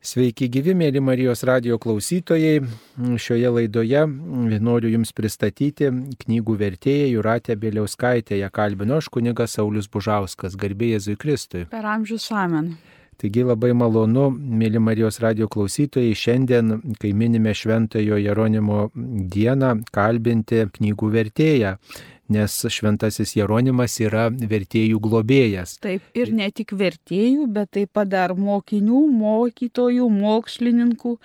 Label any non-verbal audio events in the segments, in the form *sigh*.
Sveiki gyvi, mėly Marijos radio klausytojai. Šioje laidoje noriu Jums pristatyti knygų vertėją Juratę Bėliauskaitę. Ją kalbino aš kunigas Saulis Bužauskas, garbė Jėzui Kristui. Per amžius amen. Taigi labai malonu, mėly Marijos radio klausytojai, šiandien, kai minime Šventojo Jeronimo dieną, kalbinti knygų vertėją nes šventasis Jeronimas yra vertėjų globėjas. Taip, ir ne tik vertėjų, bet taip pat dar mokinių, mokytojų, mokslininkų,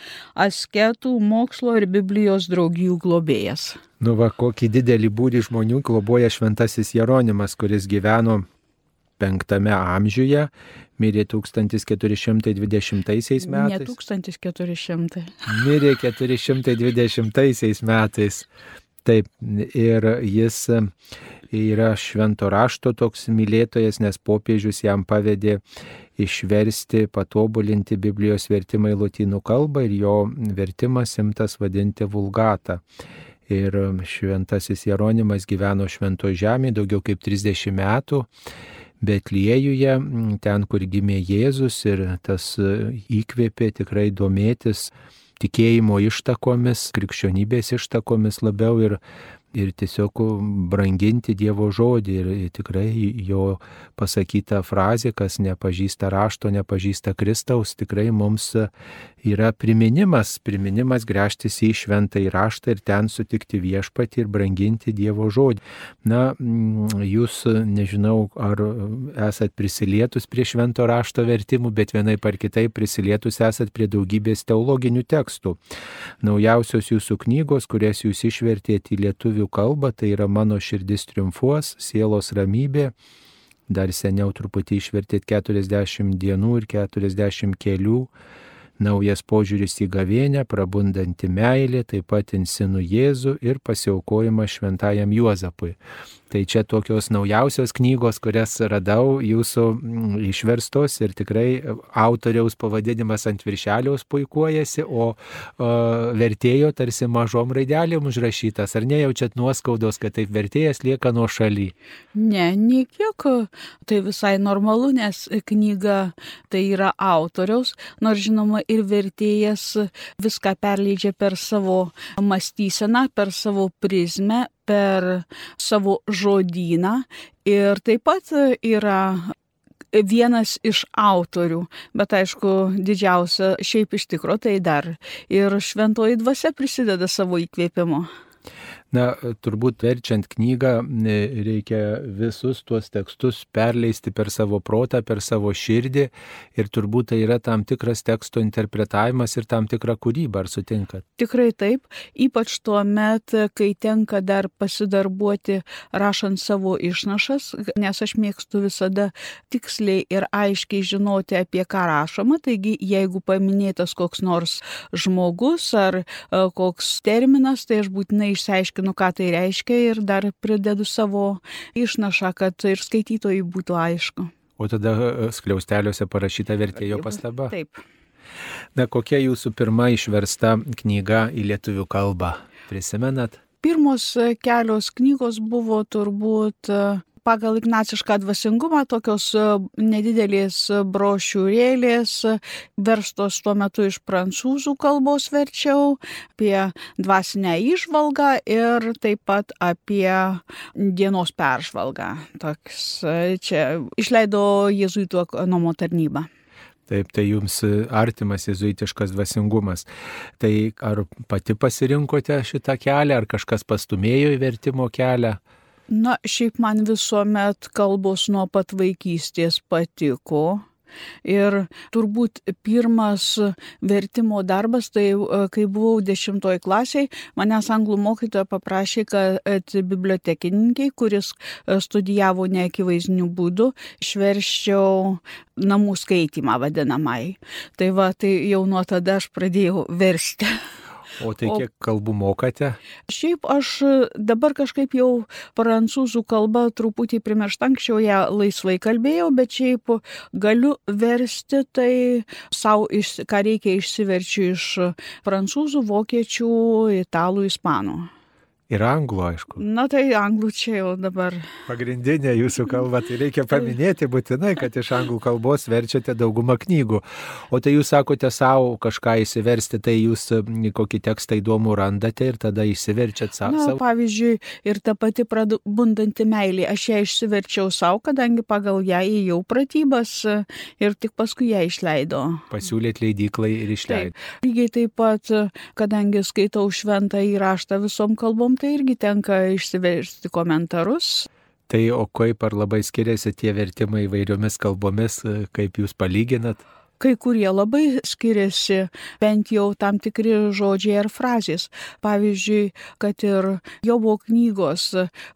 asketų, mokslo ir Biblijos draugijų globėjas. Nu va, kokį didelį būrį žmonių globoja šventasis Jeronimas, kuris gyveno penktame amžiuje, mirė 1420 metais. Ne 1400. Mirė 420 metais. Taip, ir jis yra švento rašto toks mylėtojas, nes popiežius jam pavedė išversti, patobulinti Biblijos vertimą į lotynų kalbą ir jo vertimas imtas vadinti vulgatą. Ir šventasis Jeronimas gyveno švento žemėje daugiau kaip 30 metų. Betliejuje, ten, kur gimė Jėzus ir tas įkvėpė tikrai domėtis tikėjimo ištakomis, krikščionybės ištakomis labiau ir, ir tiesiog branginti Dievo žodį. Ir tikrai jo pasakyta frazė, kas nepažįsta rašto, nepažįsta Kristaus, tikrai mums yra priminimas, priminimas grėžtis į šventą įraštą ir ten sutikti viešpatį ir branginti Dievo žodį. Na, jūs, nežinau, ar esat prisilietus prie švento rašto vertimų, bet vienai par kitai prisilietus esat prie daugybės teologinių tekstų. Naujausios jūsų knygos, kurias jūs išvertėte į lietuvių kalbą, tai yra Mano širdis triumfuos, sielos ramybė. Dar seniau truputį išvertėt 40 dienų ir 40 kelių naujas požiūris į gavėnę, prabundanti meilė, taip pat insinų Jėzų ir pasiaukojimas šventajam Juozapui. Tai čia tokios naujausios knygos, kurias radau jūsų mm, išverstos ir tikrai autoriaus pavadinimas ant viršeliaus puikuojasi, o, o vertėjo tarsi mažom raidelėm užrašytas. Ar nejaučiat nuoskaudos, kad taip vertėjas lieka nuo šaly? Ne, niekiek. Tai visai normalu, nes knyga tai yra autoriaus, nors žinoma ir vertėjas viską perleidžia per savo mąstyseną, per savo prizmę, per savo žodyną ir taip pat yra vienas iš autorių, bet aišku, didžiausia šiaip iš tikro tai dar ir šventoji dvasia prisideda savo įkvėpimu. Na, turbūt verčiant knygą reikia visus tuos tekstus perleisti per savo protą, per savo širdį. Ir turbūt tai yra tam tikras teksto interpretavimas ir tam tikra kūryba, ar sutinkat? Tikrai taip, ypač tuo met, kai tenka dar pasidarbuoti rašant savo išnašas, nes aš mėgstu visada tiksliai ir aiškiai žinoti, apie ką rašoma, taigi jeigu paminėtas koks nors žmogus ar e, koks terminas, tai aš būtinai išsiaiškinu, aiškinu, ką tai reiškia ir dar pridedu savo išnašą, kad ir skaitytojai būtų aišku. O tada e, skliausteliuose parašyta vertėjo pastaba. Taip. Na, kokia jūsų pirma išversta knyga į lietuvių kalbą? Prisimenat? Pirmos kelios knygos buvo turbūt pagal ignacišką dvasingumą tokios e, nedidelės brošiūrėlės, verstos tuo metu iš prancūzų kalbos verčiau, apie dvasinę išvalgą ir taip pat apie dienos peržvalgą. Toks, e, čia išleido jėzuitų ekonomo tarnybą. Taip, tai jums artimas jezuitiškas dvasingumas. Tai ar pati pasirinkote šitą kelią, ar kažkas pastumėjo į vertimo kelią? Na, šiaip man visuomet kalbos nuo pat vaikystės patiko. Ir turbūt pirmas vertimo darbas, tai e, kai buvau dešimtoj klasiai, manęs anglų mokytoja paprašė, kad bibliotekininkai, kuris e, studijavo neakivaizdiniu būdu, išverščiau namų skaitimą vadinamai. Tai va, tai jau nuo tada aš pradėjau versti. *laughs* O tai kiek o, kalbų mokate? Šiaip aš dabar kažkaip jau prancūzų kalbą truputį primirštą, anksčiau ją laisvai kalbėjau, bet šiaip galiu versti tai savo, ką reikia išsiverčiu iš prancūzų, vokiečių, italų, ispanų. Ir anglų, aišku. Na tai anglų čia jau dabar. Pagrindinė jūsų kalba, tai reikia paminėti būtinai, kad iš anglų kalbos verčiate daugumą knygų. O tai jūs sakote savo kažką įsiversti, tai jūs kokį tekstą įdomų randate ir tada įsiverčiat savo. Na, pavyzdžiui, ir ta pati prabundanti meilė, aš ją išsiverčiau savo, kadangi pagal ją įėjau pratybas ir tik paskui ją išleido. Pasiūlėt leidyklai ir išleido. Taip. Lygiai taip pat, kadangi skaitau šventą įraštą visom kalbom, tai irgi tenka išsiversti komentarus. Tai o kaip ar labai skiriasi tie vertimai įvairiomis kalbomis, kaip jūs palyginat? Kai kurie labai skiriasi, bent jau tam tikri žodžiai ar frazės. Pavyzdžiui, kad ir Jobo knygos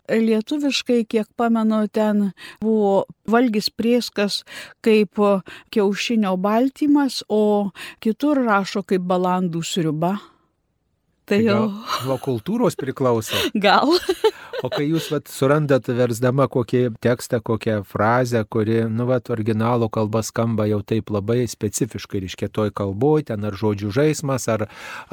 lietuviškai, kiek pamenu, ten buvo valgys prieskas kaip kiaušinio baltymas, o kitur rašo kaip balandų sriuba. Tai jau. Nuo kultūros priklauso. Gal. O kai jūs vat, surandat versdama kokį tekstą, kokią frazę, kuri, nu, vat, originalo kalba skamba jau taip labai specifiškai, reiškia toj kalboje, ten ar žodžių žaidimas, ar,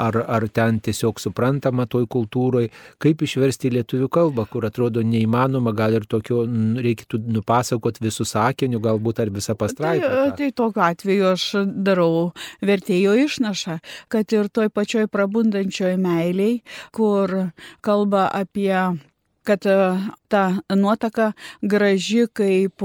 ar, ar ten tiesiog suprantama toj kultūroje, kaip išversti į lietuvių kalbą, kur atrodo neįmanoma, gal ir tokio reikėtų nupasakot visų sakinių, galbūt ar visą pastraipą. Tai, tai tokiu atveju aš darau vertėjo išnašą, kad ir toj pačioj prabundančioj meiliai, kur kalba apie kad ta nuotaka graži kaip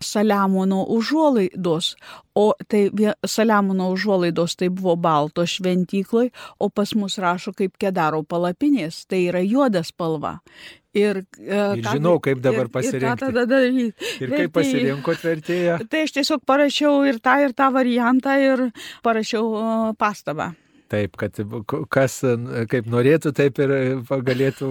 Saliamono užuolaidos, o tai Saliamono užuolaidos tai buvo balto šventykloj, o pas mus rašo kaip kedaro palapinės, tai yra juoda spalva. Ir, ir žinau, kaip dabar pasirinkti. Ir, daryti. ir kaip pasirinkot vertėją? Tai aš tiesiog parašiau ir tą, ir tą variantą ir parašiau pastabą. Taip, kad kas kaip norėtų, taip ir galėtų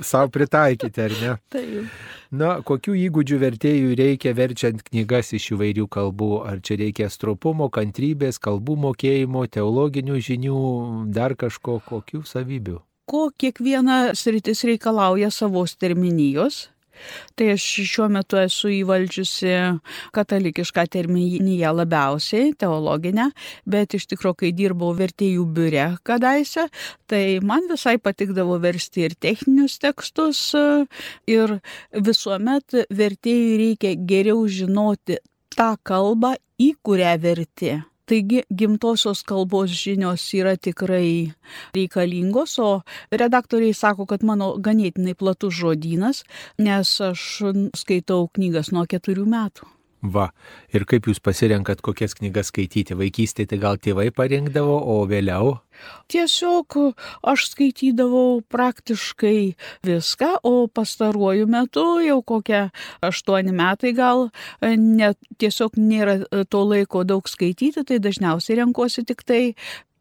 savo pritaikyti, ar ne? Taip. Na, kokių įgūdžių vertėjų reikia verčiant knygas iš įvairių kalbų? Ar čia reikia stropumo, kantrybės, kalbų mokėjimo, teologinių žinių, dar kažko, kokių savybių? Ko kiekviena sritis reikalauja savos terminijos, Tai aš šiuo metu esu įvaldžiusi katalikišką terminiją labiausiai, teologinę, bet iš tikrųjų, kai dirbau vertėjų biure kadaise, tai man visai patikdavo versti ir techninius tekstus ir visuomet vertėjui reikia geriau žinoti tą kalbą, į kurią verti. Taigi gimtosios kalbos žinios yra tikrai reikalingos, o redaktoriai sako, kad mano ganėtinai platus žodynas, nes aš skaitau knygas nuo keturių metų. Va, ir kaip jūs pasirenkat, kokias knygas skaityti? Vaikystėje tai gal tėvai parinkdavo, o vėliau? Tiesiog aš skaitydavau praktiškai viską, o pastaruoju metu jau kokie aštuoni metai gal, ne, tiesiog nėra to laiko daug skaityti, tai dažniausiai renkuosi tik tai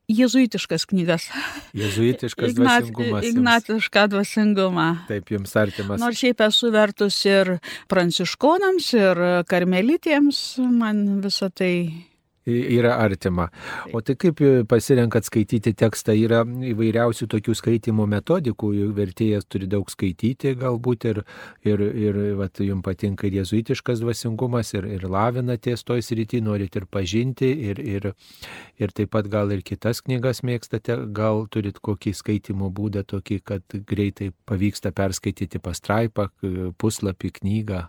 jezuitiškas knygas. Jezuitiškas Ignat, dvasingumas. Ignatišką dvasingumą. Taip, jums artimas. Nors šiaip esu vertus ir pranciškonams, ir karmelitėms, man visą tai yra artima. O tai kaip pasirenkat skaityti tekstą? Yra įvairiausių tokių skaitimo metodikų, vertėjas turi daug skaityti galbūt ir, ir, ir vat, jums patinka ir jezuitiškas dvasingumas, ir, ir lavinatės toj srity, norit ir pažinti, ir, ir, ir taip pat gal ir kitas knygas mėgstate, gal turit kokį skaitimo būdą tokį, kad greitai pavyksta perskaityti pastraipą, puslapį, knygą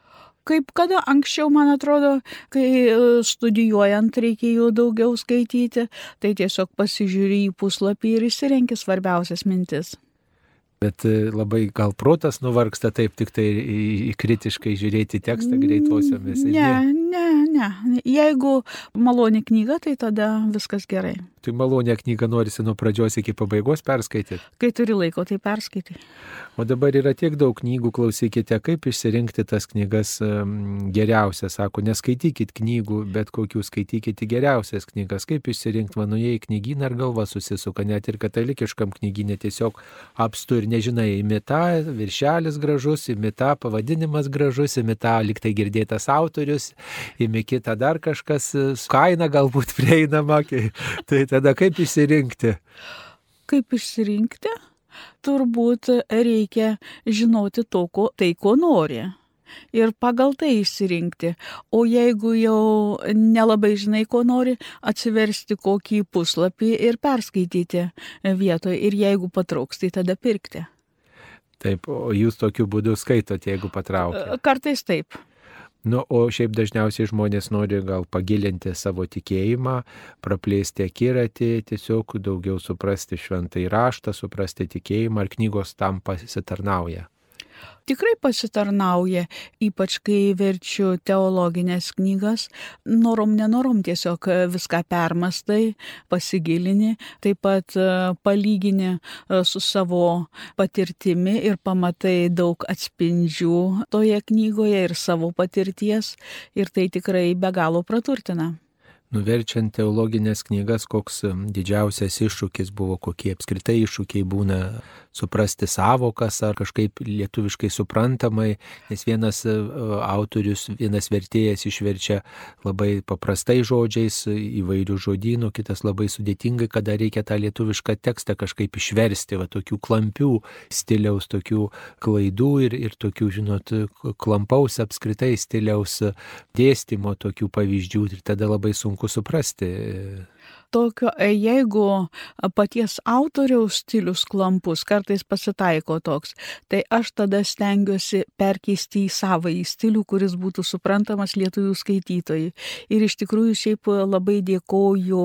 kaip kada anksčiau, man atrodo, kai e, studijuojant reikėjo daugiau skaityti, tai tiesiog pasižiūri į puslapį ir įsirenki svarbiausias mintis. Bet e, labai gal protas nuvargsta taip tik tai kritiškai žiūrėti tekstą greitosiomis. Ne, ne, ne. Jeigu maloni knyga, tai tada viskas gerai. Tai malonę knygą norisi nuo pradžios iki pabaigos perskaityti. Kai turi laiko, tai perskaitai. O dabar yra tiek daug knygų, klausykite, kaip išsirinkti tas knygas geriausias. Sako, neskaitykit knygų, bet kokių skaitykite geriausias knygas. Kaip išsirinkti, mano jie į knygyną ar galva susisuka, net ir katalikiškam knygynė tiesiog apstu ir nežinai, imita, viršelis gražus, imita, pavadinimas gražus, imita, liktai girdėtas autorius, imi kitą dar kažkas, kaina galbūt *laughs* prieinama. Tai tada kaip išsirinkti? Kaip išsirinkti? Turbūt reikia žinoti to, ko, tai, ko nori. Ir pagal tai išsirinkti. O jeigu jau nelabai žinai, ko nori, atsiversti kokį puslapį ir perskaityti vietoje. Ir jeigu patrauks, tai tada pirkti. Taip, o jūs tokiu būdu skaitote, jeigu patraukia. Kartais taip. Nu, o šiaip dažniausiai žmonės nori gal pagilinti savo tikėjimą, praplėsti akiratį, tiesiog daugiau suprasti šventai raštą, suprasti tikėjimą, ar knygos tam pasitarnauja tikrai pasitarnauja, ypač kai verčiu teologinės knygas, norom nenorom tiesiog viską permastai, pasigilini, taip pat e, palygini e, su savo patirtimi ir pamatai daug atspindžių toje knygoje ir savo patirties. Ir tai tikrai be galo praturtina. Nuverčiant teologinės knygas, koks didžiausias iššūkis buvo, kokie apskritai iššūkiai būna suprasti savokas ar kažkaip lietuviškai suprantamai, nes vienas e, autorius, vienas vertėjas išverčia labai paprastai žodžiais įvairių žodynų, kitas labai sudėtingai, kada reikia tą lietuvišką tekstą kažkaip išversti, va tokių klampių stiliaus, tokių klaidų ir, ir tokių, žinot, klampaus apskritai stiliaus dėstymo tokių pavyzdžių ir tada labai sunku sunku suprasti tokio, e, jeigu paties autoriaus stilius klampus, kartais pasitaiko toks, tai aš tada stengiuosi perkeisti į savąjį stilių, kuris būtų suprantamas lietuvių skaitytojai. Ir iš tikrųjų šiaip labai dėkoju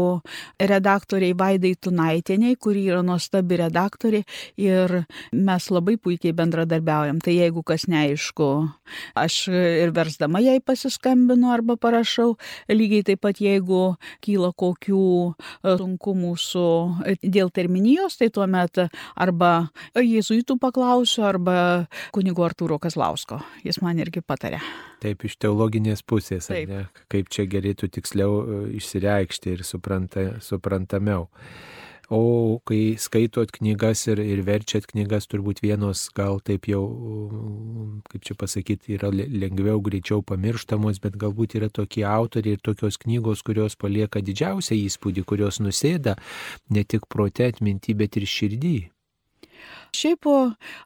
redaktoriai Vaidai Tunaitiniai, kuri yra nuostabi redaktorė ir mes labai puikiai bendradarbiaujam. Tai jeigu kas neaišku, aš ir versdama jai pasiskambinu arba parašau, lygiai taip pat jeigu kyla kokių sunkumų su e, dėl terminijos, tai tuomet arba jėzuitų paklausiu, arba kunigo Artūro Kazlausko. Jis man irgi patarė. Taip, iš teologinės pusės, kaip čia gerėtų tiksliau e, išsireikšti ir supranta, suprantamiau. O kai skaitot knygas ir, ir verčiat knygas, turbūt vienos gal taip jau, kaip čia pasakyti, yra lengviau, greičiau pamirštamos, bet galbūt yra tokie autoriai ir tokios knygos, kurios palieka didžiausią įspūdį, kurios nusėda ne tik prote atminti, bet ir širdį. Šiaip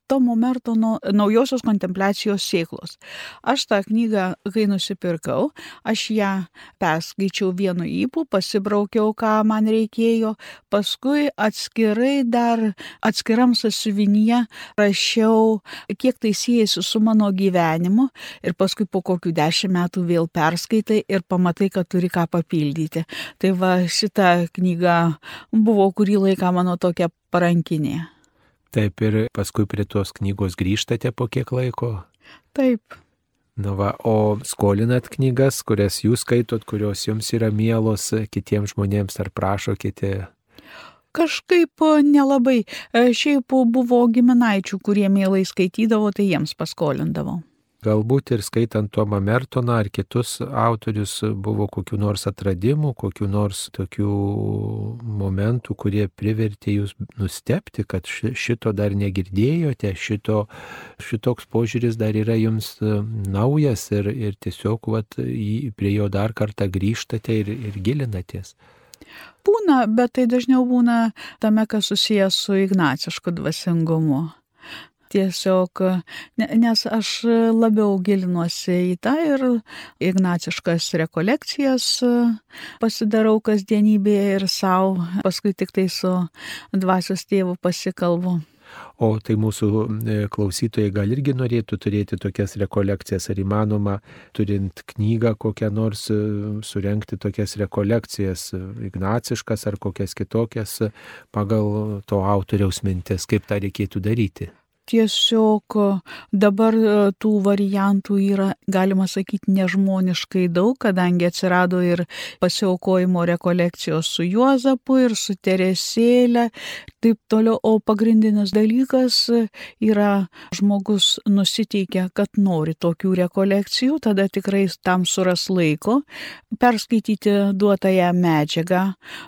Tomo Mertono naujosios kontempliacijos sėklos. Aš tą knygą, kai nusipirkau, aš ją perskaičiau vienu įpū, pasibraukiau, ką man reikėjo, paskui atskirai dar atskiram sasivinyje rašiau, kiek tai siejasi su mano gyvenimu ir paskui po kokių dešimt metų vėl perskaitai ir pamatai, kad turi ką papildyti. Tai va šita knyga buvo kurį laiką mano tokia parankinė. Taip ir paskui prie tos knygos grįžtate po kiek laiko? Taip. Nu va, o skolinat knygas, kurias jūs skaitot, kurios jums yra mielos kitiems žmonėms ar prašo kiti? Kažkaip nelabai. Šiaip buvo giminaičių, kurie mielai skaitydavo, tai jiems paskolindavau. Galbūt ir skaitant Tomą Mertoną ar kitus autorius buvo kokiu nors atradimu, kokiu nors tokių momentų, kurie privertė jūs nustepti, kad šito dar negirdėjote, šito, šitoks požiūris dar yra jums e, naujas ir, ir tiesiog vat, prie jo dar kartą grįžtate ir, ir gilinatės. Būna, bet tai dažniau būna tame, kas susijęs su ignacišku dvasingumu tiesiog, nes aš labiau gilinuosi į tą ir ignaciškas rekolekcijas pasidarau kasdienybėje ir savo, paskui tik tai su dvasios tėvu pasikalbu. O tai mūsų e, klausytojai gal irgi norėtų turėti tokias rekolekcijas, ar įmanoma, turint knygą kokią nors, e, surenkti tokias rekolekcijas, e, ignaciškas ar kokias kitokias, pagal to autoriaus mintis, kaip tą reikėtų daryti tiesiog dabar e, tų variantų yra, galima sakyti, nežmoniškai daug, kadangi atsirado ir pasiaukojimo rekolekcijos su Juozapu ir su Teresėlė, taip toliau, o pagrindinis dalykas yra žmogus nusiteikia, kad nori tokių rekolekcijų, tada tikrai tam suras laiko perskaityti duotąją medžiagą,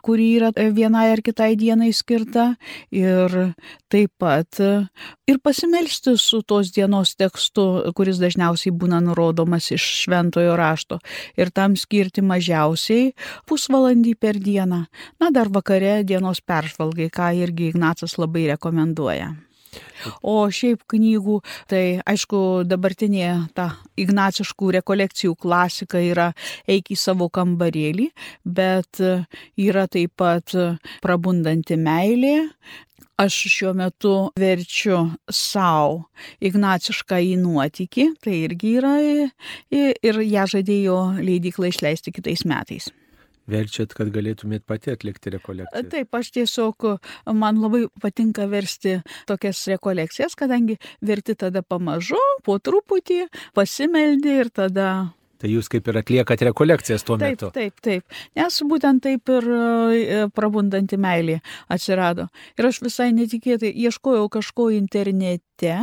kuri yra vienai ar kitai dienai skirta. Ir taip pat ir pasimelsti su tos dienos tekstu, kuris dažniausiai būna nurodomas iš šventojo rašto ir tam skirti mažiausiai pusvalandį per dieną. Na, dar vakare dienos peržvalgai, ką irgi Ignacas labai rekomenduoja. O šiaip knygų, tai aišku, dabartinė ta ignaciškų rekolekcijų klasika yra eik į savo kambarėlį, bet yra taip pat prabundanti meilė, Aš šiuo metu verčiu savo ignacišką į nuotykį, tai irgi yra ir ją žadėjo leidykla išleisti kitais metais verčiat, kad galėtumėt pati atlikti rekolekciją? Taip, aš tiesiog, man labai patinka versti tokias rekolekcijas, kadangi verti tada pamažu, po truputį, pasimeldi ir tada Tai jūs kaip ir atliekat rekolekcijas tuo taip, metu. Taip, taip. Nes būtent taip ir e, prabundanti meilė atsirado. Ir aš visai netikėtai ieškojau kažko internete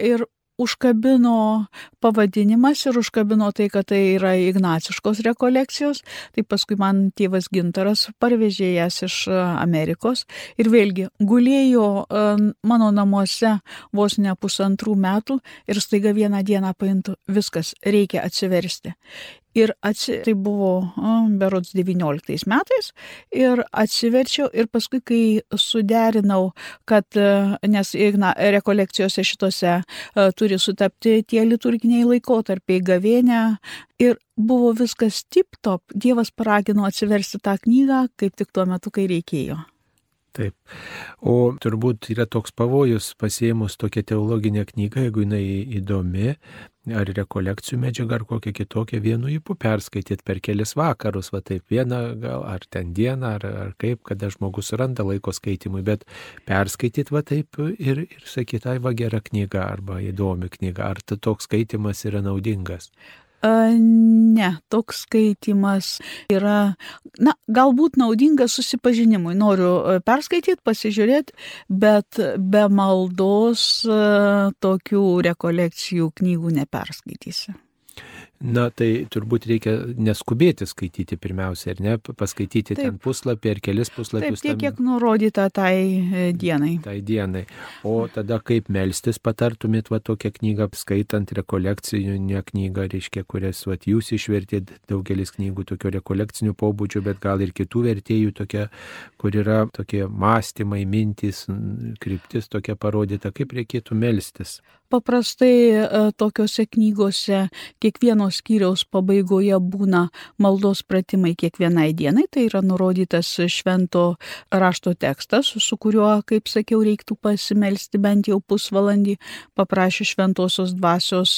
ir užkabino pavadinimas ir užkabino tai, kad tai yra ignaciškos rekolekcijos. Tai paskui man tėvas Gintaras parvežė jas iš e, Amerikos ir vėlgi gulėjo e, mano namuose vos ne pusantrų metų ir staiga vieną dieną paimtų viskas, reikia atsiversti ir atsi, tai buvo berods 19 metais ir atsiverčiau ir paskui, kai suderinau, kad, e, nes na, rekolekcijose šitose e, turi sutapti tie liturginiai laikotarpiai gavėnę ir buvo viskas tip top, Dievas paragino atsiversti tą knygą kaip tik tuo metu, kai reikėjo. Taip. O turbūt yra toks pavojus pasiemus tokią teologinę knygą, jeigu jinai įdomi, ar rekolekcijų medžiagą, ar kokią kitokią vienu įpu perskaityti per kelis vakarus, va taip vieną gal, ar ten dieną, ar, ar kaip, kada žmogus randa laiko skaitimui, bet perskaityti va taip ir, ir sakyti, ai va gera knyga, arba įdomi knyga, ar toks skaitimas yra naudingas. Ne, toks skaitimas yra, na, galbūt naudingas susipažinimui. Noriu perskaityti, pasižiūrėti, bet be maldos tokių rekolekcijų knygų neperskaitysi. Na, tai turbūt reikia neskubėti skaityti pirmiausia, ar ne, paskaityti Taip. ten puslapį ar kelis puslapius. Taip, tiek, kiek nurodyta tai e, dienai. Tai dienai. O tada kaip melstis patartumėt va tokią knygą, skaitant rekolekcinę knygą, reiškia, kurias va jūs išvertėt, daugelis knygų tokio rekolekcinių pobūdžių, bet gal ir kitų vertėjų tokia, kur yra tokie mąstymai, mintys, kryptis tokia parodyta, kaip reikėtų melstis. Paprastai e, tokiuose knygose kiekvieno skyriaus pabaigoje būna maldos pratimai kiekvienai dienai, tai yra nurodytas švento rašto tekstas, su kuriuo, kaip sakiau, reiktų pasimelsti bent jau pusvalandį, paprašė šventosios dvasios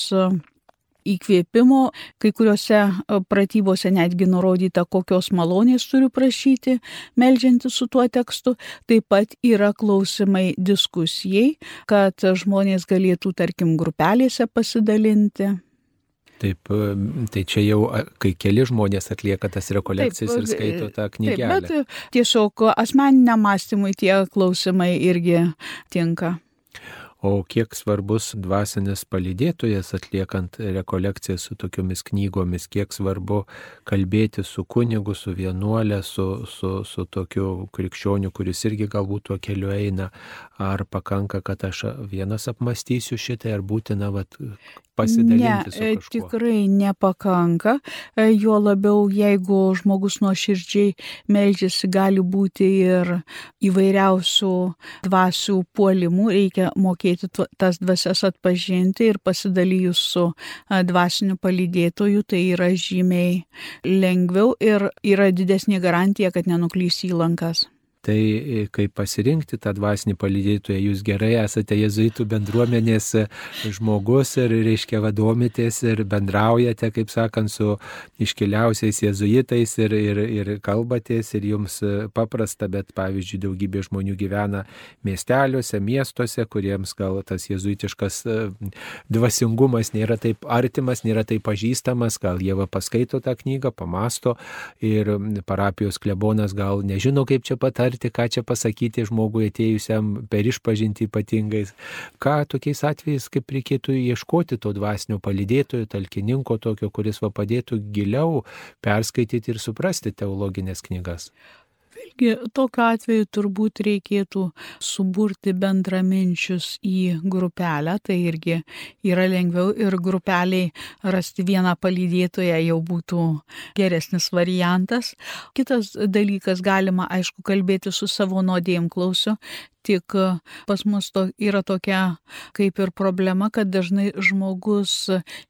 įkvėpimo, kai kuriuose e, pratybose netgi nurodyta, kokios malonės turiu prašyti, melžianti su tuo tekstu. Taip pat yra klausimai diskusijai, kad žmonės galėtų, tarkim, grupelėse pasidalinti. Taip, e, tai čia jau, kai keli žmonės atlieka tas rekolekcijas taip, ir skaito tą knygą. Bet tiesiog asmeniniam mąstymui tie klausimai irgi tinka. O kiek svarbus dvasinis palydėtojas atliekant rekolekciją su tokiomis knygomis, kiek svarbu kalbėti su kunigu, su vienuolė, su, su, su tokiu krikščioniu, kuris irgi galbūt tuo keliu eina, ar pakanka, kad aš vienas apmastysiu šitai, ar būtina vat, pasidalinti. Ne, tikrai nepakanka, e, juo labiau jeigu žmogus nuoširdžiai melžiasi, gali būti ir įvairiausių dvasių puolimų, reikia mokėti tas dvasias atpažinti ir pasidalijus su dvasiniu palydėtoju, tai yra žymiai lengviau ir yra didesnė garantija, kad nenuklys į lankas. Tai e, kaip pasirinkti tą dvasinį palydėtoją, jūs gerai esate jezuitų bendruomenės e, žmogus ir, reiškia, vadomitės ir bendraujate, kaip sakant, su iškiliausiais jezuitais ir, ir, ir kalbatės ir jums e, paprasta, bet pavyzdžiui, daugybė žmonių gyvena miesteliuose, miestuose, kuriems gal tas jezuitiškas dvasingumas nėra taip artimas, nėra taip pažįstamas, gal jie va paskaito tą knygą, pamasto ir parapijos klebonas gal nežino, kaip čia patarti patarti, ką čia pasakyti žmogui atėjusiam per išpažinti ypatingais. Ką tokiais atvejais, kaip reikėtų ieškoti to dvasinio palidėtojo, talkininko tokio, kuris va padėtų giliau perskaityti ir suprasti teologinės knygas. Vėlgi, tokiu atveju turbūt reikėtų suburti bendraminčius į grupelę, tai irgi yra lengviau ir grupeliai rasti vieną palydėtoją jau būtų geresnis variantas. Kitas dalykas, galima aišku kalbėti su savo nuodėjim klausiu, tik pas mus to, yra tokia kaip ir problema, kad dažnai žmogus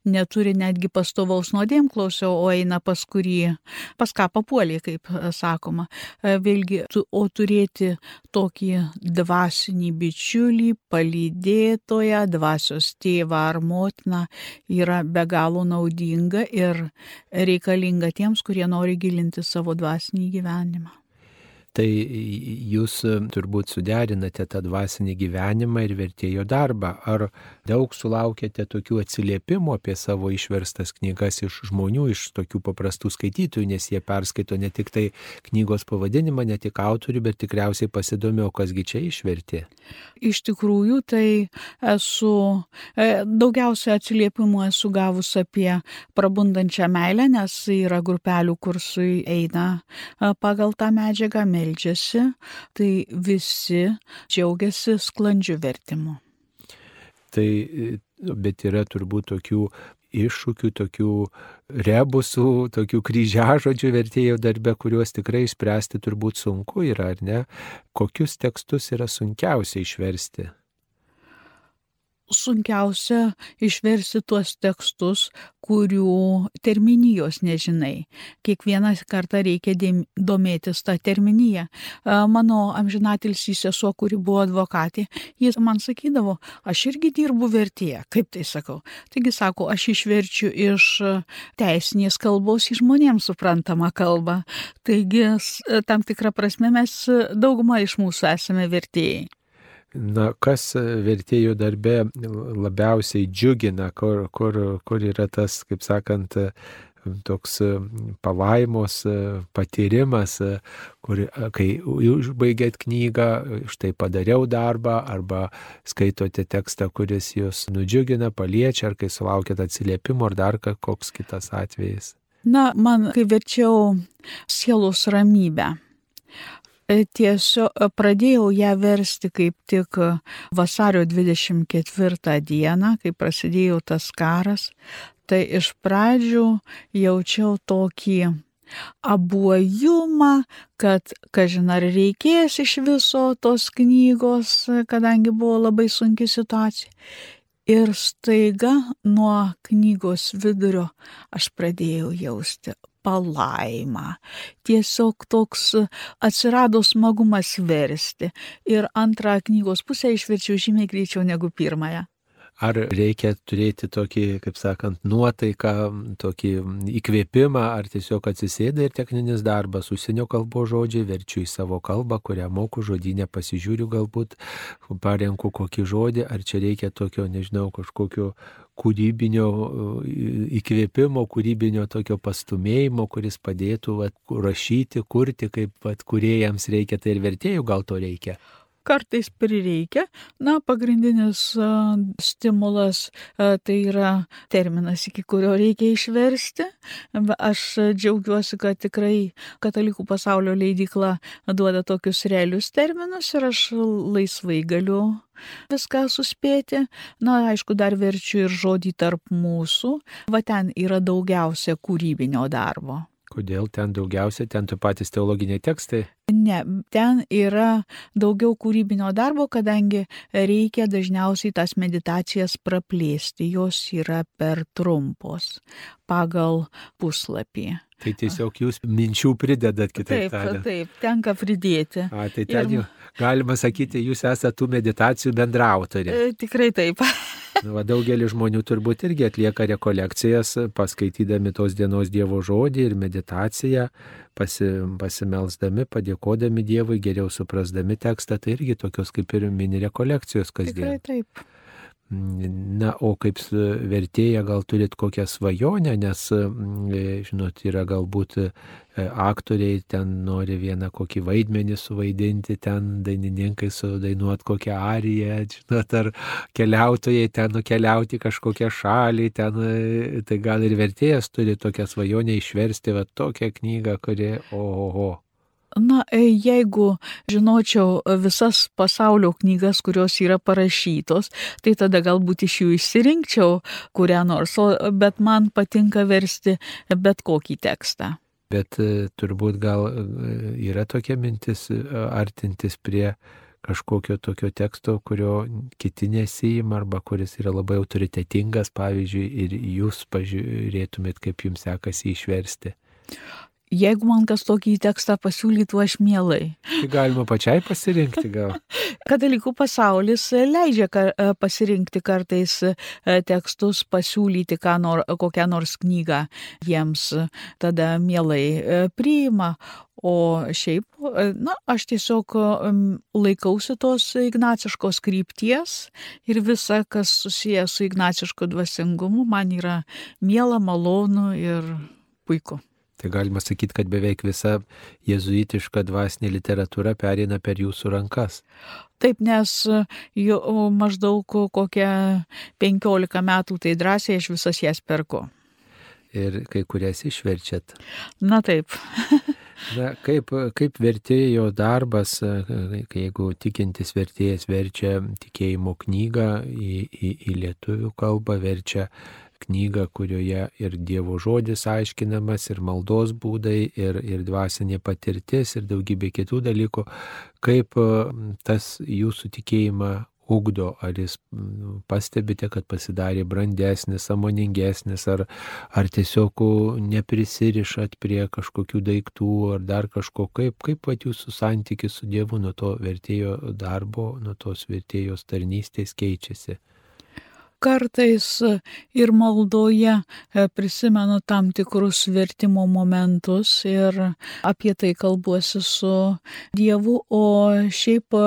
neturi netgi pastovaus nuodėmklausio, o eina pas kurį, pas ką papuolė, kaip sakoma. Vėlgi, o turėti tokį dvasinį bičiulį, palydėtoją, dvasios tėvą ar motiną yra be galo naudinga ir reikalinga tiems, kurie nori gilinti savo dvasinį gyvenimą tai jūs e, turbūt suderinate tą dvasinį gyvenimą ir vertėjo darbą. Ar daug sulaukėte tokių atsiliepimų apie savo išverstas knygas iš žmonių, iš tokių paprastų skaitytojų, nes jie perskaito ne tik tai knygos pavadinimą, ne tik autorių, bet tikriausiai pasidomėjo, kasgi čia išvertė. Iš tikrųjų, tai esu e, daugiausia atsiliepimų esu gavus apie prabundančią meilę, nes yra grupelių kursui eina e, pagal tą medžiagą meldžiasi, tai visi džiaugiasi sklandžiu vertimu. Tai, bet yra turbūt tokių iššūkių, tokių rebusų, tokių kryžiažodžių vertėjo darbe, kuriuos tikrai išspręsti turbūt sunku yra, ar ne? Kokius tekstus yra sunkiausia išversti? Sunkiausia išversti tuos tekstus, kurių terminijos nežinai. Kiekvieną kartą reikia domėtis tą terminiją. Mano amžinatilsį sesuo, kuri buvo advokatė, jis man sakydavo, aš irgi dirbu vertėje. Kaip tai sakau? Taigi sako, aš išverčiu iš teisinės kalbos į žmonėms suprantamą kalbą. Taigi tam tikrą prasme mes daugumą iš mūsų esame vertėjai. Na, kas vertėjų darbe labiausiai džiugina, kur, kur, kur yra tas, kaip sakant, toks palaimos patyrimas, kur, kai užbaigėt knygą, štai padariau darbą, arba skaitote tekstą, kuris jūs nudžiugina, paliečia, ar kai sulaukėt atsiliepimo, ar dar koks kitas atvejis. Na, man, kai verčiau sielos ramybę, tiesiog e, pradėjau ją versti kaip tik e, vasario 24 dieną, kai prasidėjo tas karas. Tai iš pradžių jaučiau tokį abuojumą, kad, kažin ar reikės iš viso tos knygos, kadangi buvo labai sunki situacija. Ir staiga nuo knygos vidurio aš pradėjau jausti palaimą. Tiesiog toks atsirado smagumas versti. Ir antrą knygos pusę išverčiau žymiai greičiau negu pirmąją. Ar reikia turėti tokį, kaip sakant, nuotaiką, tokį įkvėpimą, ar tiesiog atsisėda ir techninis darbas, užsienio kalbos žodžiai, verčiu į savo kalbą, kurią moku žodinę, pasižiūriu galbūt, parenku kokį žodį, ar čia reikia tokio, nežinau, kažkokio kūrybinio įkvėpimo, kūrybinio tokio pastumėjimo, kuris padėtų vat, rašyti, kurti, kaip vat, kuriejams reikia, tai ir vertėjų gal to reikia kartais prireikia. Na, pagrindinis stimulas tai yra terminas, iki kurio reikia išversti. Aš džiaugiuosi, kad tikrai katalikų pasaulio leidykla duoda tokius realius terminus ir aš laisvai galiu viską suspėti. Na, aišku, dar verčiu ir žodį tarp mūsų. Va ten yra daugiausia kūrybinio darbo. Kodėl ten daugiausia, ten tu patys teologiniai tekstai? Ne, ten yra daugiau kūrybinio darbo, kadangi reikia dažniausiai tas meditacijas praplėsti, jos yra per trumpos pagal puslapį. Tai tiesiog jūs minčių pridedat kitaip taip, tariant. Taip, tenka pridėti. A, tai ten ir... jau galima sakyti, jūs esate tų meditacijų bendrautorė. E, tikrai taip. *laughs* Nu, va, daugelis žmonių turbūt irgi atlieka rekolekcijas, paskaitydami tos dienos Dievo žodį ir meditaciją, pasi, pasimelsdami, padėkodami Dievui, geriau suprasdami tekstą, tai irgi tokios kaip ir mini rekolekcijos kasdien. Tikrai taip. Na, o kaip vertėja gal turit kokią svajonę, nes, žinot, yra galbūt e, aktoriai ten nori vieną kokį vaidmenį suvaidinti, ten dainininkai sudainuot kokią ariją, žinot, ar keliautojai ten nukeliauti kažkokią šalį, ten, e, tai gal ir vertėjas turi tokią svajonę išversti, va tokią knygą, kuri, oho. Na, e, jeigu žinočiau visas pasaulio knygas, kurios yra parašytos, tai tada galbūt iš jų išsirinkčiau kurią nors, bet man patinka versti bet kokį tekstą. Bet e, turbūt gal e, yra tokia mintis artintis prie kažkokio tokio teksto, kurio kiti nesijima arba kuris yra labai autoritetingas, pavyzdžiui, ir jūs pažiūrėtumėt, kaip jums sekasi išversti. Jeigu man kas tokį tekstą pasiūlytų, aš mielai. Tai galima pačiai pasirinkti gal. *laughs* Katalikų pasaulis leidžia pasirinkti kartais e, tekstus, pasiūlyti nor, kokią nors knygą jiems, tada mielai e, priima. O šiaip, e, na, aš tiesiog laikausi tos ignaciškos krypties ir visa, kas susijęs su ignacišku dvasingumu, man yra miela, malonu ir puiku. Tai galima sakyti, kad beveik visa jezuitiška dvasinė literatūra perina per jūsų rankas. Taip, nes jau maždaug kokią 15 metų tai drąsiai aš visas jas perku. Ir kai kurias išverčiat. Na taip. *laughs* Na, kaip, kaip vertėjo darbas, jeigu tikintis vertėjas verčia tikėjimo knygą į, į, į lietuvių kalbą, verčia knygą, kurioje ir Dievo žodis aiškinamas, ir maldos būdai, ir, ir dvasinė patirtis, ir daugybė kitų dalykų, kaip tas jūsų tikėjimą ugdo, ar jis pastebite, kad pasidarė brandesnis, samoningesnis, ar, ar tiesiog neprisirišat prie kažkokių daiktų, ar dar kažko, kaip, kaip pat jūsų santykis su Dievu nuo to vertėjo darbo, nuo tos vertėjos tarnystės keičiasi kartais ir maldoje e, prisimenu tam tikrus vertimo momentus ir apie tai kalbuosi su Dievu, o šiaip e,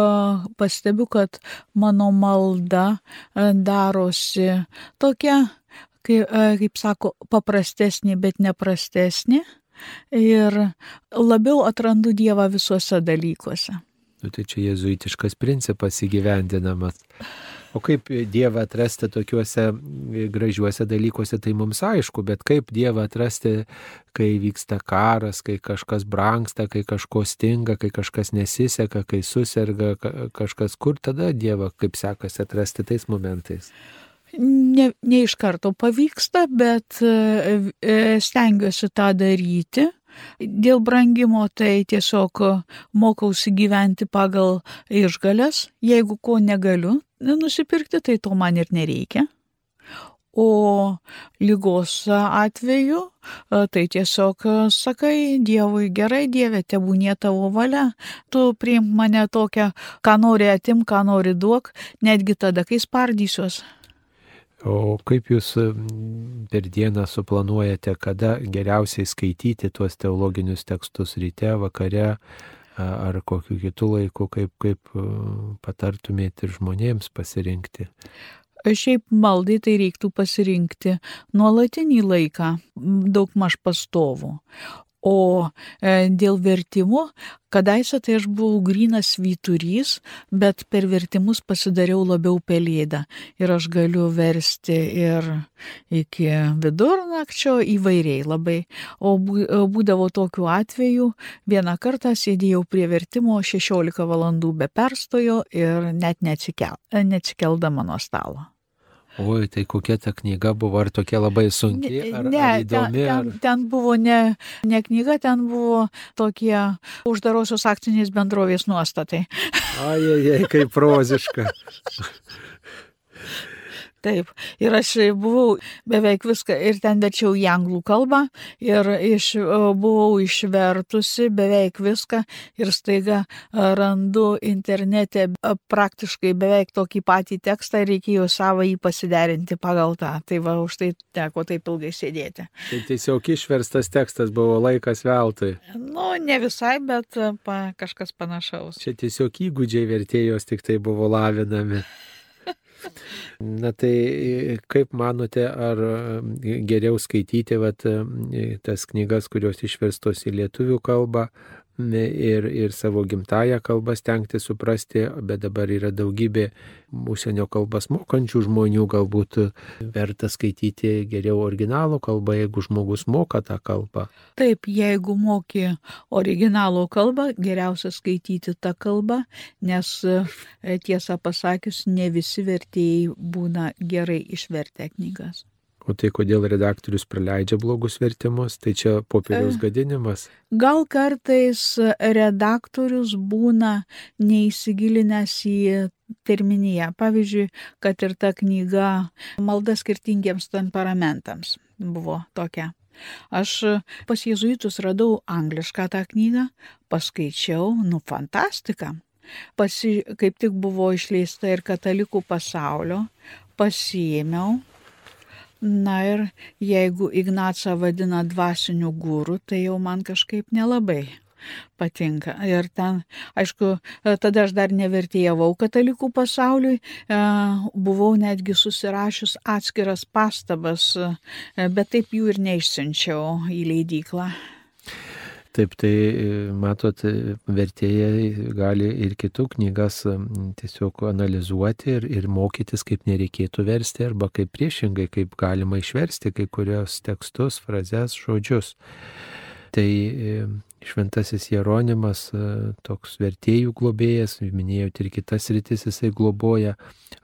pastebiu, kad mano malda e, darosi tokia, kaip, sako, paprastesnė, bet neprastesnė ir labiau atrandu Dievą visuose dalykuose. Nu, tai čia jezuitiškas principas įgyvendinamas. O kaip Dievą atrasti tokiuose gražiuose dalykuose, tai mums aišku, bet kaip Dievą atrasti, kai vyksta karas, kai kažkas branksta, kai kažko stinga, kai kažkas nesiseka, kai susirga kažkas, kur tada Dievą kaip sekasi atrasti tais momentais? Ne, ne iš karto pavyksta, bet e, stengiuosi tą daryti. Dėl brangimo tai tiesiog mokausi gyventi pagal išgalės. Jeigu ko negaliu, nusipirkti, tai to man ir nereikia. O lygos atveju, tai tiesiog sakai Dievui, gerai Dieve, tebūnė tavo valia, tu priimk mane tokią, ką nori atim, ką nori duok, netgi tada, kai spardysiuos. O kaip jūs per dieną suplanuojate, kada geriausiai skaityti tuos teologinius tekstus ryte, vakare, ar kokiu kitu laiku, kaip, kaip patartumėte ir žmonėms pasirinkti? Šiaip maldai tai reiktų pasirinkti nuolatinį laiką, daug maž pastovų. O e, dėl vertimų, kadaise tai aš buvau grinas vyturys, bet per vertimus pasidariau labiau pelėda. Ir aš galiu versti ir iki vidurnakčio įvairiai labai. O būdavo tokių atvejų, vieną kartą sėdėjau prie vertimo 16 valandų be perstojo ir net neatsikel, neatsikeldama nuo stalo. Oi, tai kokia ta knyga buvo, ar tokia labai sunki, ar, ne, ar įdomi? Ten, ar... ten, ten buvo ne, ne knyga, ten buvo tokie uždarosios akcinės bendrovės nuostatai. Ai, ai, ai, kaip proziška. *laughs* Taip, ir aš buvau beveik viską ir ten verčiau į anglų kalbą ir iš, buvau išvertusi beveik viską ir staiga randu internete praktiškai beveik tokį patį tekstą ir reikėjo savo jį pasiderinti pagal tą. Tai va, už tai teko taip ilgai sėdėti. Tai tiesiog išverstas tekstas buvo laikas veltui. Nu, ne visai, bet pa, kažkas panašaus. Čia tiesiog įgūdžiai vertėjos tik tai buvo lavinami. Na tai kaip manote, ar geriau skaityti vat, tas knygas, kurios išverstos į lietuvių kalbą, ir, ir savo gimtają kalbą stengti suprasti, bet dabar yra daugybė užsienio kalbas mokančių žmonių, galbūt verta skaityti geriau originalų kalbą, jeigu žmogus moka tą kalbą. Taip, jeigu moki originalų kalbą, geriausia skaityti tą kalbą, nes e, tiesą pasakius, ne visi vertėjai būna gerai išvertę knygas. O tai kodėl redaktorius praleidžia blogus vertimus, tai čia popieriaus gadinimas? Gal kartais redaktorius būna neįsigilinęs į terminiją. Pavyzdžiui, kad ir ta knyga Malda skirtingiems temperamentams buvo tokia. Aš pas jėzuitus radau anglišką tą knygą, paskaičiau, nu fantastika. Pasi, kaip tik buvo išleista ir katalikų pasaulio, pasiėmiau. Na ir jeigu Ignacą vadina dvasiniu gūru, tai jau man kažkaip nelabai patinka. Ir ten, aišku, tada aš dar nevertėjavau katalikų pasauliui, e, buvau netgi susirašius atskiras pastabas, e, bet taip jų ir neišsiunčiau į leidyklą. Taip, tai matot, vertėjai gali ir kitų knygas tiesiog analizuoti ir, ir mokytis, kaip nereikėtų versti, arba kaip priešingai, kaip galima išversti kai kurios tekstus, frazes, žodžius. Tai Šventasis Jeronimas, e, toks vertėjų globėjas, minėjote ir kitas rytis jisai globoja.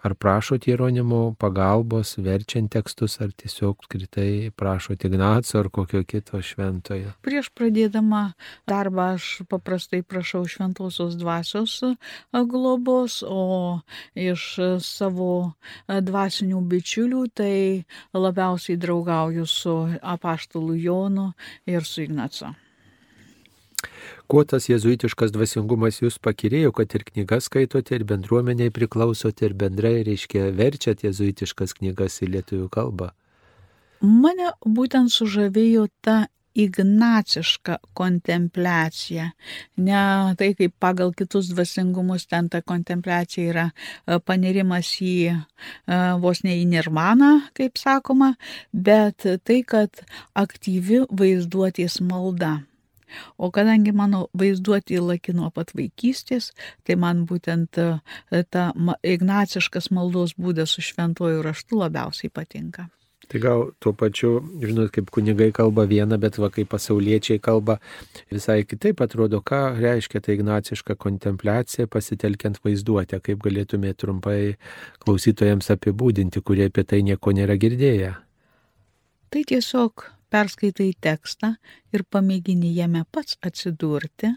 Ar prašot Jeronimo pagalbos, verčiant tekstus, ar tiesiog kritai prašot Ignaco ar kokio kito šventojo? Prieš pradėdama darbą aš paprastai prašau šventosios dvasios e, globos, o iš savo e, dvasinių bičiulių tai labiausiai draugauju su apaštalu Jonu ir su Ignaco. Kuo tas jezuitiškas dvasingumas jūs pakirėjo, kad ir knygas skaitote, ir bendruomeniai priklausote, ir bendrai, reiškia, verčiat jezuitiškas knygas į lietuvių kalbą? Mane būtent sužavėjo ta ignaciška kontempliacija. Ne tai, kaip pagal kitus dvasingumus ten ta kontempliacija yra e, panirimas į e, vos ne į nirmaną, kaip sakoma, bet tai, kad aktyvi vaizduotės malda. O kadangi mano vaizduotė laki nuo pat vaikystės, tai man būtent e, ta ignaciškas maldos būdas su šventuoju raštu labiausiai patinka. Tai gal tuo pačiu, žinot, kaip kunigai kalba vieną, bet va kaip pasauliečiai kalba visai kitaip atrodo, ką reiškia ta ignaciška kontempliacija pasitelkiant vaizduotę, kaip galėtumėte trumpai klausytojams apibūdinti, kurie apie tai nieko nėra girdėję. Tai tiesiog perskaitai tekstą ir pamėgini jame pats atsidurti,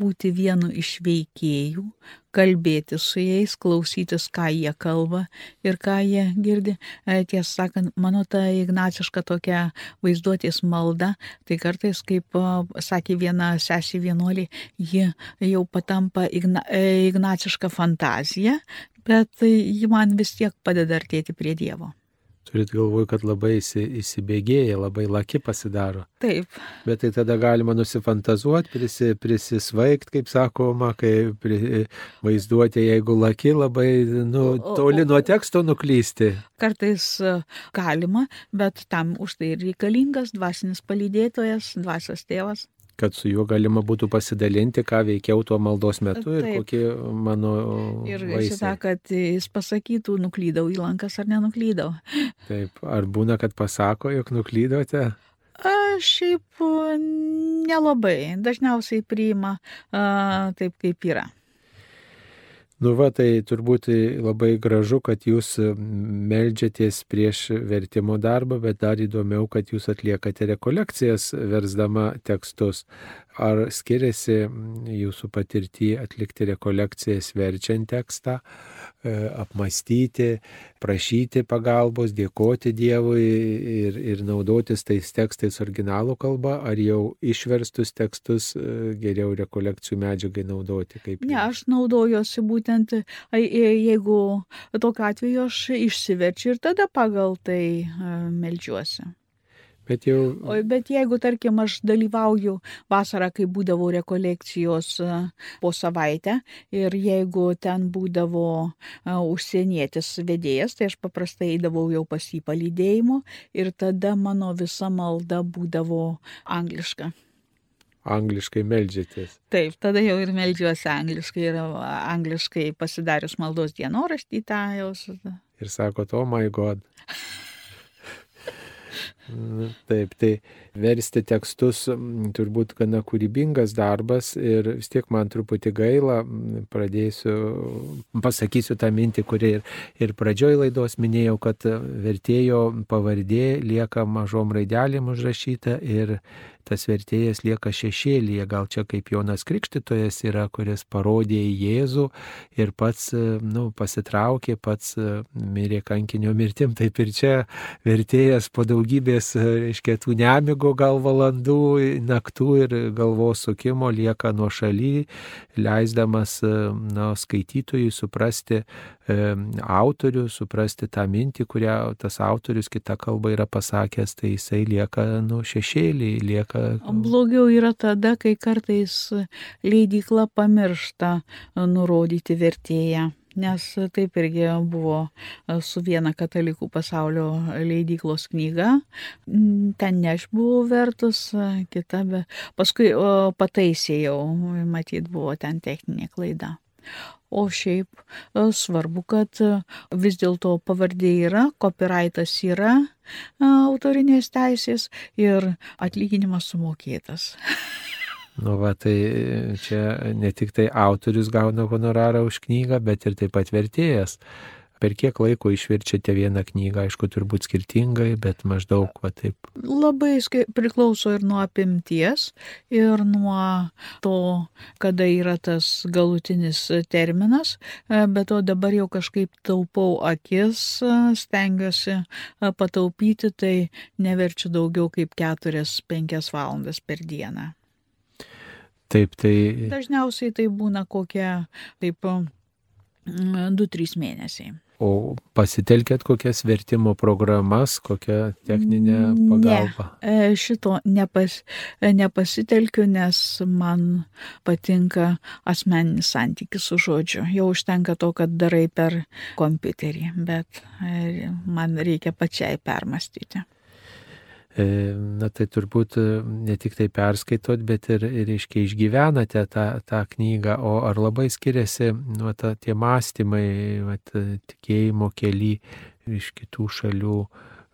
būti vienu iš veikėjų, kalbėti su jais, klausytis, ką jie kalba ir ką jie girdi. E, tiesą sakant, mano ta ignaciška tokia vaizduotės malda, tai kartais, kaip sakė viena sesė vienuolė, ji jau patampa igna, e, ignaciška fantazija, bet ji man vis tiek padeda artėti prie Dievo. Turit galvoj, kad labai įsibėgėja, labai laki pasidaro. Taip. Bet tai tada galima nusifantazuoti, prisi, prisisvaigt, kaip sakoma, kai pri, vaizduoti, jeigu laki, labai nu, toli nuo teksto nuklysti. Kartais e, galima, bet tam už tai reikalingas dvasinis palydėtojas, dvasios tėvas kad su juo galima būtų pasidalinti, ką veikiau tuo maldos metu ir Taip. kokie mano. Ir šitą, kad jis pasakytų, nuklydau į lankas ar nenuklydau. Taip, ar būna, kad pasako, jog nuklydote? Aš šiaip nelabai, dažniausiai priima a, taip, kaip yra. Nu va, tai turbūt labai gražu, kad jūs melžiatės prieš vertimo darbą, bet dar įdomiau, kad jūs atliekate rekolekcijas versdama tekstus. Ar skiriasi jūsų patirtį atlikti rekolekcijas verčiant tekstą, e, apmastyti, prašyti pagalbos, dėkoti Dievui ir, ir naudotis tais tekstais originalų kalba, ar jau išverstus tekstus e, geriau rekolekcijų medžiagai naudoti? Kaip ne, aš naudojuosi būtent, jeigu tokiu atveju aš išsiverčiu ir tada pagal tai e, melčiuosi. Bet, jau... o, bet jeigu, tarkim, aš dalyvauju vasarą, kai būdavo rekolekcijos e, po savaitę ir jeigu ten būdavo uh, užsienietis vedėjas, tai aš paprastai eidavau jau pas jį palydėjimo ir tada mano visa malda būdavo angliška. Angliškai melžiatės. Taip, tada jau ir melžiuosi angliškai ir angliškai pasidarius maldos dienoraštį tą jau. Ir sako, oh my god. *laughs* Taip, tai versti tekstus turbūt gana kūrybingas darbas ir vis tiek man truputį gaila, pradėsiu, pasakysiu tą mintį, kuri ir, ir pradžioj laidos minėjau, kad vertėjo pavardė lieka mažom raidelėm užrašyta ir tas vertėjas lieka šešėlyje, gal čia kaip Jonas Krikštytojas yra, kuris parodė į Jėzų ir pats nu, pasitraukė, pats mirė kankinio mirtim, taip ir čia vertėjas po daugybės, reiškia, tų nemigo gal valandų, naktų ir galvos sukimo lieka nuo šaly, leisdamas na, skaitytojui suprasti e, autorių, suprasti tą mintį, kurią tas autorius kitą kalbą yra pasakęs, tai jisai lieka nu, šešėlį, lieka. Blogiau yra tada, kai kartais leidykla pamiršta nurodyti vertėją. Nes taip irgi buvo su viena katalikų pasaulio leidyklos knyga. Ten ne aš buvau vertus, kita, bet paskui pataisėjau, matyt, buvo ten techninė klaida. O šiaip svarbu, kad vis dėlto pavardė yra, copyrightas yra, autorinės teisės ir atlyginimas sumokėtas. Nu, va, tai čia ne tik tai autorius gauna honorarą už knygą, bet ir taip pat vertėjas. Per kiek laiko išverčiate vieną knygą, aišku, turbūt skirtingai, bet maždaug va taip. Labai priklauso ir nuo apimties, ir nuo to, kada yra tas galutinis terminas, bet o dabar jau kažkaip taupau akis, stengiuosi pataupyti, tai neverčiu daugiau kaip 4-5 valandas per dieną. Taip, tai. Dažniausiai tai būna kokie, taip, 2-3 mėnesiai. O pasitelkėt kokias vertimo programas, kokią techninę pagalbą? Ne, šito nepas, nepasitelkiu, nes man patinka asmeninis santykis su žodžiu. Jau užtenka to, kad darai per kompiuterį, bet man reikia pačiai permastyti. Na tai turbūt ne tik tai perskaitot, bet ir, ir reiškia, išgyvenate tą, tą knygą, o ar labai skiriasi nu, ta, tie mąstymai, vat, tikėjimo keli iš kitų šalių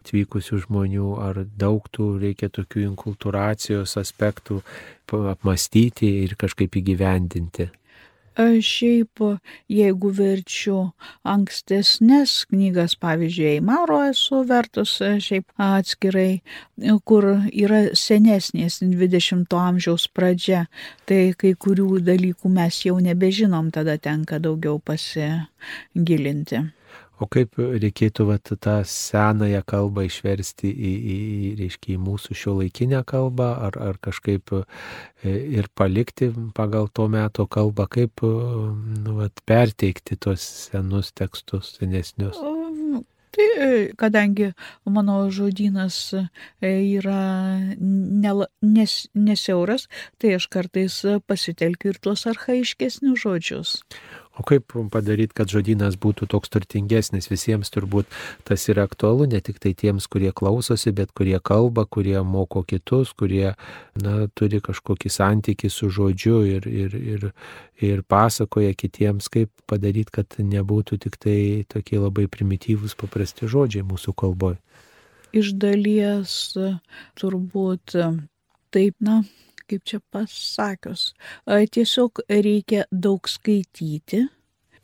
atvykusių žmonių, ar daug tų reikia tokių inkultūracijos aspektų apmastyti ir kažkaip įgyvendinti. Šiaip, jeigu verčiu ankstesnės knygas, pavyzdžiui, Eimaro esu vertus šiaip atskirai, kur yra senesnės 20-ojo amžiaus pradžia, tai kai kurių dalykų mes jau nebežinom, tada tenka daugiau pasigilinti. O kaip reikėtų vat, tą senąją kalbą išversti į, į, reiškia, į mūsų šio laikinę kalbą, ar, ar kažkaip e, ir palikti pagal to meto kalbą, kaip nu, vat, perteikti tos senus tekstus, senesnius? Tai kadangi mano žodynas e, yra nes, nesiauras, tai aš kartais pasitelkiu ir tuos arhaiškesnius žodžius. O kaip padaryti, kad žodynas būtų toks turtingesnis visiems turbūt tas yra aktualu, ne tik tai tiems, kurie klausosi, bet kurie kalba, kurie moko kitus, kurie na, turi kažkokį santykį su žodžiu ir, ir, ir, ir pasakoja kitiems, kaip padaryti, kad nebūtų tik tai tokie labai primityvūs paprasti žodžiai mūsų kalboje. Iš dalies turbūt taip, na, kaip čia pasakius, tiesiog reikia daug skaityti.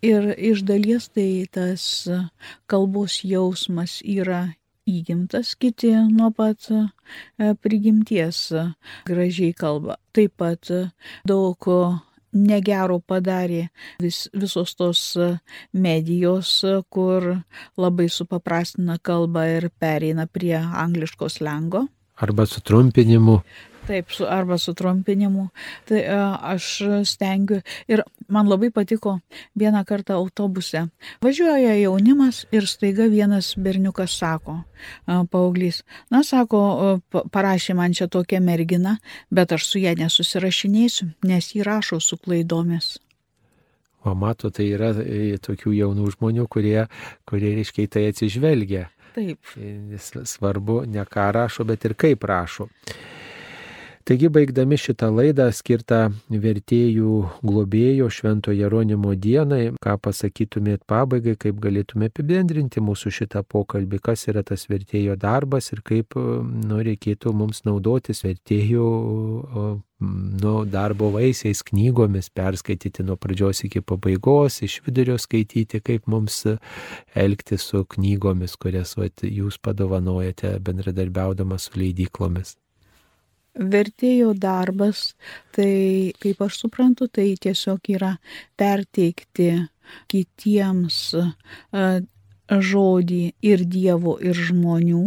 Ir iš dalies tai tas kalbos jausmas yra įgimtas, kiti nuo pat prigimties gražiai kalba. Taip pat daug negero padarė vis, visos tos medijos, kur labai supaprastina kalbą ir pereina prie angliškos lengo. Arba sutrumpinimu. Taip, su, arba sutrumpinimu. Tai a, aš stengiu ir man labai patiko vieną kartą autobuse. Važiuoja jaunimas ir staiga vienas berniukas sako, a, paauglys, na, sako, a, parašė man čia tokia mergina, bet aš su ją nesusirašinėsiu, nes jį rašo su klaidomis. O mato, tai yra e, tokių jaunų žmonių, kurie, kurie reiškia į tai atsižvelgia. Taip. Svarbu ne ką rašo, bet ir kaip rašo. Taigi, baigdami šitą laidą skirtą vertėjų globėjo Švento Jeronimo dienai, ką pasakytumėt pabaigai, kaip galėtume apibendrinti mūsų šitą pokalbį, kas yra tas vertėjo darbas ir kaip nu, reikėtų mums naudotis vertėjų nu, darbo vaisiais knygomis, perskaityti nuo pradžios iki pabaigos, iš vidurio skaityti, kaip mums elgti su knygomis, kurias vat, jūs padovanojate bendradarbiaudamas su leidyklomis vertėjo darbas, tai kaip aš suprantu, tai tiesiog yra perteikti kitiems žodį ir Dievo, ir žmonių,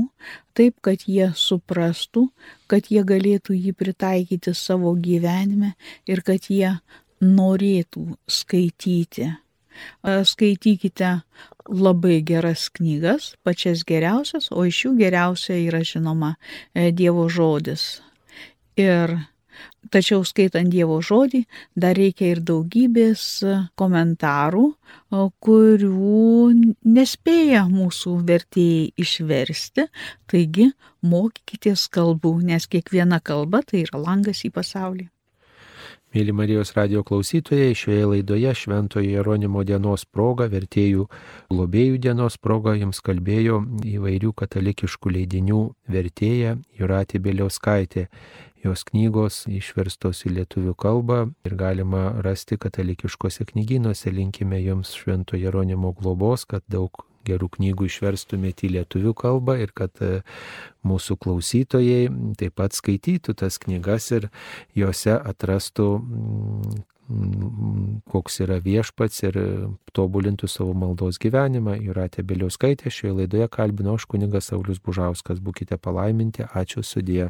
taip, kad jie suprastų, kad jie galėtų jį pritaikyti savo gyvenime ir kad jie norėtų skaityti. Skaitykite labai geras knygas, pačias geriausias, o iš jų geriausia yra žinoma Dievo žodis. Ir tačiau skaitant Dievo žodį dar reikia ir daugybės komentarų, kurių nespėja mūsų vertėjai išversti. Taigi mokykitės kalbų, nes kiekviena kalba tai yra langas į pasaulį. Mėly Marijos radio klausytojai, šioje laidoje Šventojo Jeronimo dienos proga, vertėjų globėjų dienos proga jums kalbėjo įvairių katalikiškų leidinių vertėja Juratė Bėliauskaitė. Jos knygos išverstos į lietuvių kalbą ir galima rasti katalikiškose knygynuose. Linkime jums Švento Jeronimo globos, kad daug gerų knygų išverstumėte į lietuvių kalbą ir kad e, mūsų klausytojai taip pat skaitytų tas knygas ir juose atrastų mm, koks yra viešpats ir tobulintų savo maldos gyvenimą. Juratė Biliauskaitė šioje laidoje kalbino aš kunigas Saulis Bužauskas. Būkite palaiminti, ačiū sudė.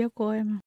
Dėkojame.